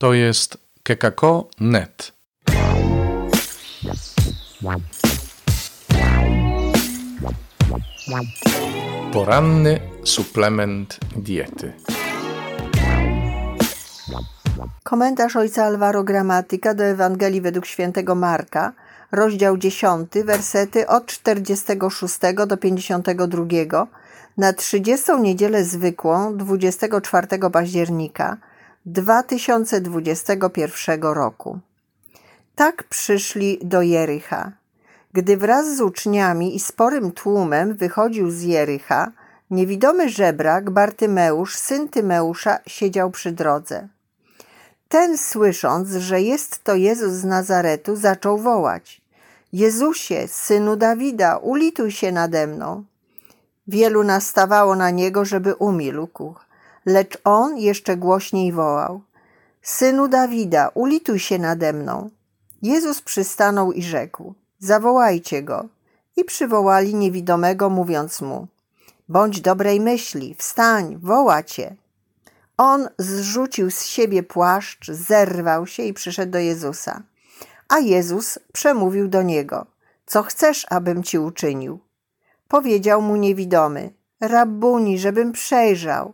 To jest kekako.net. Poranny suplement diety. Komentarz ojca Alvaro Gramatyka do Ewangelii według świętego Marka, rozdział 10, wersety od 46 do 52 na 30 niedzielę zwykłą 24 października 2021 roku. Tak przyszli do Jericha. Gdy wraz z uczniami i sporym tłumem wychodził z Jericha, niewidomy żebrak Bartymeusz, syn Tymeusza, siedział przy drodze. Ten, słysząc, że jest to Jezus z Nazaretu, zaczął wołać: Jezusie, synu Dawida, ulituj się nade mną. Wielu nastawało na niego, żeby umilkł, lecz on jeszcze głośniej wołał: Synu Dawida, ulituj się nade mną. Jezus przystanął i rzekł: Zawołajcie go. I przywołali niewidomego, mówiąc mu: Bądź dobrej myśli, wstań, woła cię. On zrzucił z siebie płaszcz, zerwał się i przyszedł do Jezusa. A Jezus przemówił do niego: Co chcesz, abym ci uczynił? Powiedział mu niewidomy: Rabuni, żebym przejrzał.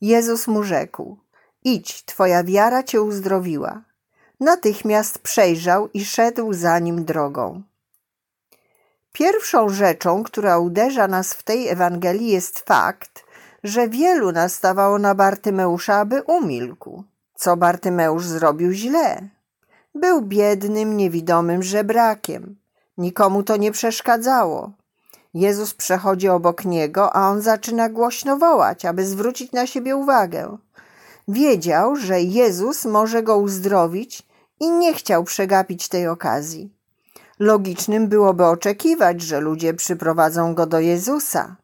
Jezus mu rzekł: Idź, twoja wiara cię uzdrowiła. Natychmiast przejrzał i szedł za nim drogą. Pierwszą rzeczą, która uderza nas w tej Ewangelii, jest fakt, że wielu nastawało na Bartymeusza, aby umilkł. Co Bartymeusz zrobił źle? Był biednym, niewidomym żebrakiem. Nikomu to nie przeszkadzało. Jezus przechodzi obok niego, a on zaczyna głośno wołać, aby zwrócić na siebie uwagę. Wiedział, że Jezus może go uzdrowić i nie chciał przegapić tej okazji. Logicznym byłoby oczekiwać, że ludzie przyprowadzą go do Jezusa.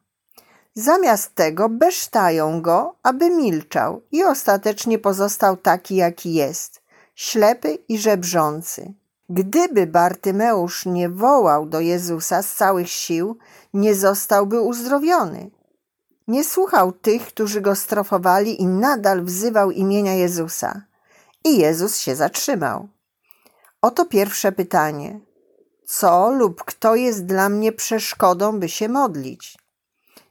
Zamiast tego besztają go, aby milczał i ostatecznie pozostał taki, jaki jest ślepy i żebrzący. Gdyby Bartymeusz nie wołał do Jezusa z całych sił, nie zostałby uzdrowiony. Nie słuchał tych, którzy go strofowali i nadal wzywał imienia Jezusa. I Jezus się zatrzymał. Oto pierwsze pytanie. Co lub kto jest dla mnie przeszkodą, by się modlić?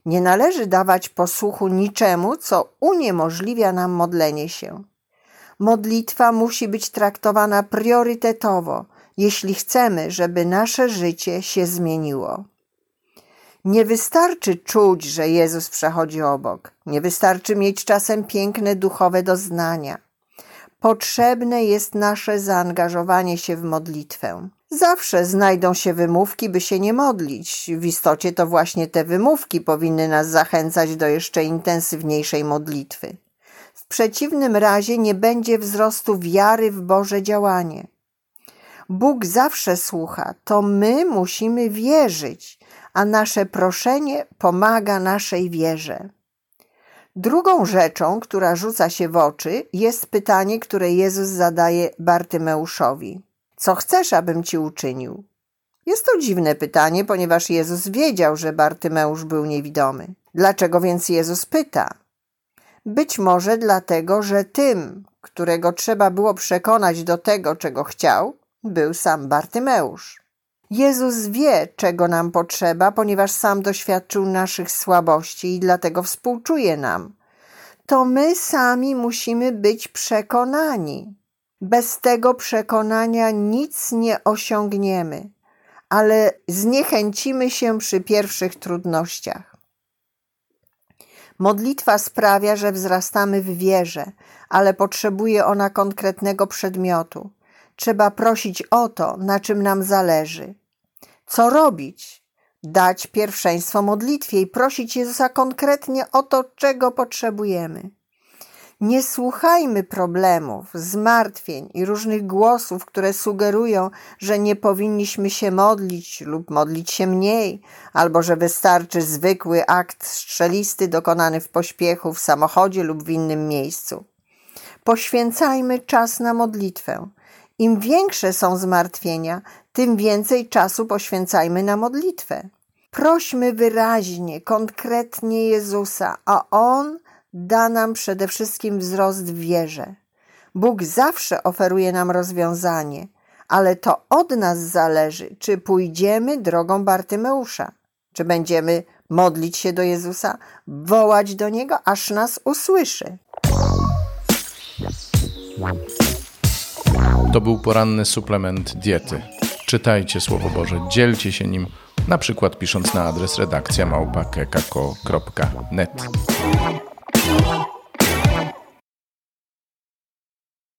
Nie należy dawać posłuchu niczemu, co uniemożliwia nam modlenie się. Modlitwa musi być traktowana priorytetowo, jeśli chcemy, żeby nasze życie się zmieniło. Nie wystarczy czuć, że Jezus przechodzi obok. Nie wystarczy mieć czasem piękne duchowe doznania. Potrzebne jest nasze zaangażowanie się w modlitwę. Zawsze znajdą się wymówki, by się nie modlić. W istocie to właśnie te wymówki powinny nas zachęcać do jeszcze intensywniejszej modlitwy. W przeciwnym razie nie będzie wzrostu wiary w Boże działanie. Bóg zawsze słucha, to my musimy wierzyć, a nasze proszenie pomaga naszej wierze. Drugą rzeczą, która rzuca się w oczy, jest pytanie, które Jezus zadaje Bartymeuszowi: Co chcesz, abym ci uczynił? Jest to dziwne pytanie, ponieważ Jezus wiedział, że Bartymeusz był niewidomy. Dlaczego więc Jezus pyta? Być może dlatego, że tym, którego trzeba było przekonać do tego, czego chciał, był sam Bartymeusz. Jezus wie, czego nam potrzeba, ponieważ sam doświadczył naszych słabości i dlatego współczuje nam. To my sami musimy być przekonani. Bez tego przekonania nic nie osiągniemy, ale zniechęcimy się przy pierwszych trudnościach. Modlitwa sprawia, że wzrastamy w wierze, ale potrzebuje ona konkretnego przedmiotu. Trzeba prosić o to, na czym nam zależy. Co robić? Dać pierwszeństwo modlitwie i prosić Jezusa konkretnie o to, czego potrzebujemy. Nie słuchajmy problemów, zmartwień i różnych głosów, które sugerują, że nie powinniśmy się modlić lub modlić się mniej, albo że wystarczy zwykły akt strzelisty dokonany w pośpiechu, w samochodzie lub w innym miejscu. Poświęcajmy czas na modlitwę. Im większe są zmartwienia, tym więcej czasu poświęcajmy na modlitwę. Prośmy wyraźnie, konkretnie Jezusa, a On da nam przede wszystkim wzrost w wierze. Bóg zawsze oferuje nam rozwiązanie, ale to od nas zależy, czy pójdziemy drogą Bartymeusza, czy będziemy modlić się do Jezusa, wołać do Niego, aż nas usłyszy. To był poranny suplement diety. Czytajcie Słowo Boże, dzielcie się nim, na przykład pisząc na adres redakcja małpa.kekako.net. Thank you.